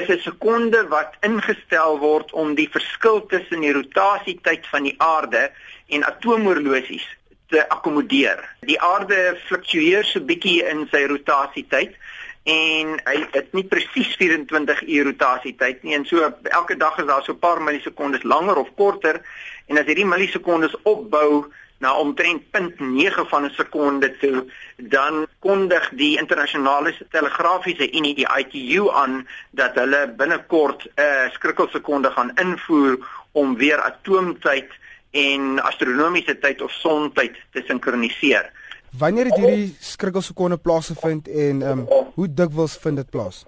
is 'n sekonde wat ingestel word om die verskil tussen die rotasietyd van die aarde en atoomhorlosies te akkommodeer. Die aarde fluktueer so bietjie in sy rotasietyd en hy het nie presies 24 uur rotasietyd nie en so elke dag is daar so 'n paar millisekondes langer of korter en as hierdie millisekondes opbou na omtrent 0.9 van 'n sekonde toe dan kondig die internasionale telegrafiese unie die ITU aan dat hulle binnekort 'n uh, skrikkelsekonde gaan invoer om weer atoomtyd en astronomiese tyd of sontyd te sinkroniseer. Wanneer het hierdie skrikkelsekonde plaasgevind en ehm um, hoe dikwels vind dit plaas?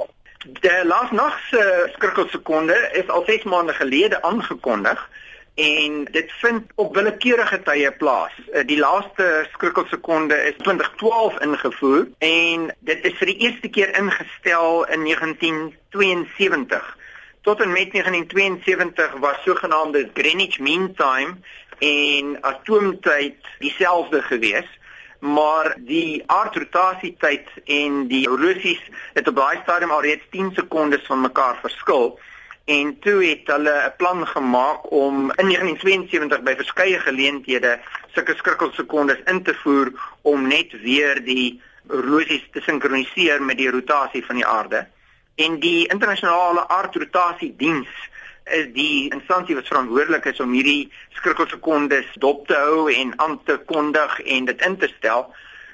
Die laasnag se skrikkelsekonde is al 6 maande gelede aangekondig en dit vind op willekeurige tye plaas. Eh, die laaste skrikkelsekonde is 2012 ingevoer en dit is vir die eerste keer ingestel in 1972. Tot en met 1972 was sogenaamde Greenwich Mean Time en atoomtyd dieselfde geweest maar die aardrotasietyd en die horlosies het op daai stadium al reeds 10 sekondes van mekaar verskil en toe het hulle 'n plan gemaak om in 1972 by verskeie geleenthede sulke skrikkelsekondes in te voer om net weer die horlosies te sinkroniseer met die rotasie van die aarde en die internasionale aardrotasiediens is die instansie wat verantwoordelik is om hierdie skrikkelsekondes dop te hou en aan te kondig en dit in te stel.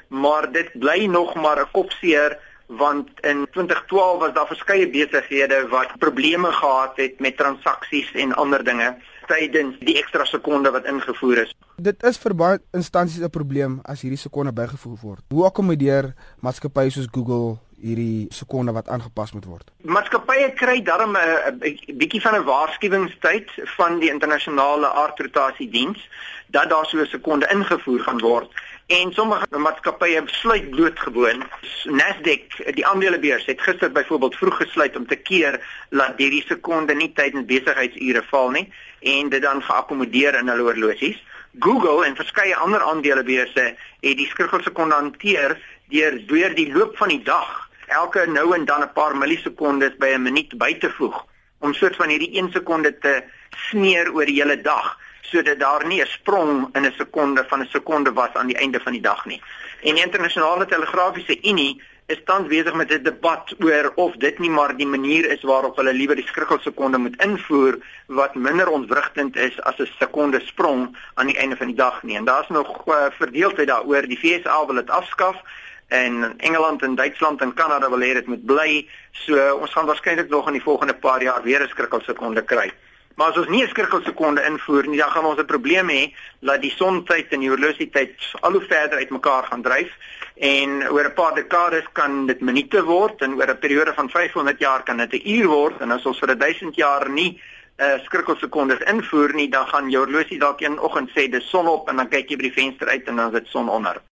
Maar dit bly nog maar 'n kopseer want in 2012 was daar verskeie besighede wat probleme gehad het met transaksies en ander dinge tydens die ekstra sekonde wat ingevoer is. Dit is vir baie instansies 'n probleem as hierdie sekonde bygevoeg word. Hoe akkommodeer maatskappye soos Google hierdie sekonde wat aangepas moet word. Maatskappye kry darm 'n bietjie van 'n waarskuwingstyd van die internasionale aardrotasiediens dat daar so 'n sekonde ingevoer gaan word. En sommige maatskappye besluit blootgewoon. Nasdaq, die aandelebeurs het gister byvoorbeeld vroeg gesluit om te keer dat hierdie sekonde nie tydens besigheidsure val nie en dit dan geakkommodeer in hulle horlosies. Google en verskeie ander aandelebeurse het die skrikkelsekonde hanteer deur deur die loop van die dag elke nou en dan 'n paar millisekondes by 'n minuut by te voeg om soort van hierdie 1 sekonde te smeer oor die hele dag sodat daar nie 'n sprong in 'n sekonde van 'n sekonde was aan die einde van die dag nie. En die internasionale telegrafiese unie is tans besig met 'n debat oor of dit nie maar die manier is waarop hulle liewer die skrikkelsekonde moet invoer wat minder ontwrigtend is as 'n sekonde sprong aan die einde van die dag nie. En daar's nog uh, verdeeldheid daaroor. Die FSA wil dit afskaf en Engeland en Duitsland en Kanada wil hê dit moet bly. So ons gaan waarskynlik nog in die volgende paar jaar weer 'n skrikkelsekonde kry. Maar as ons nie 'n skrikkelsekonde invoer nie, dan gaan ons 'n probleem hê dat die sontyd en die horlosietyd al hoe verder uitmekaar gaan dryf en oor 'n paar dekades kan dit minute word en oor 'n periode van 500 jaar kan dit 'n uur word en as ons vir 1000 jaar nie 'n uh, skrikkelsekondes invoer nie, dan gaan jou horlosie dalk een oggend sê dis son op en dan kyk jy by die venster uit en dan is dit son onder.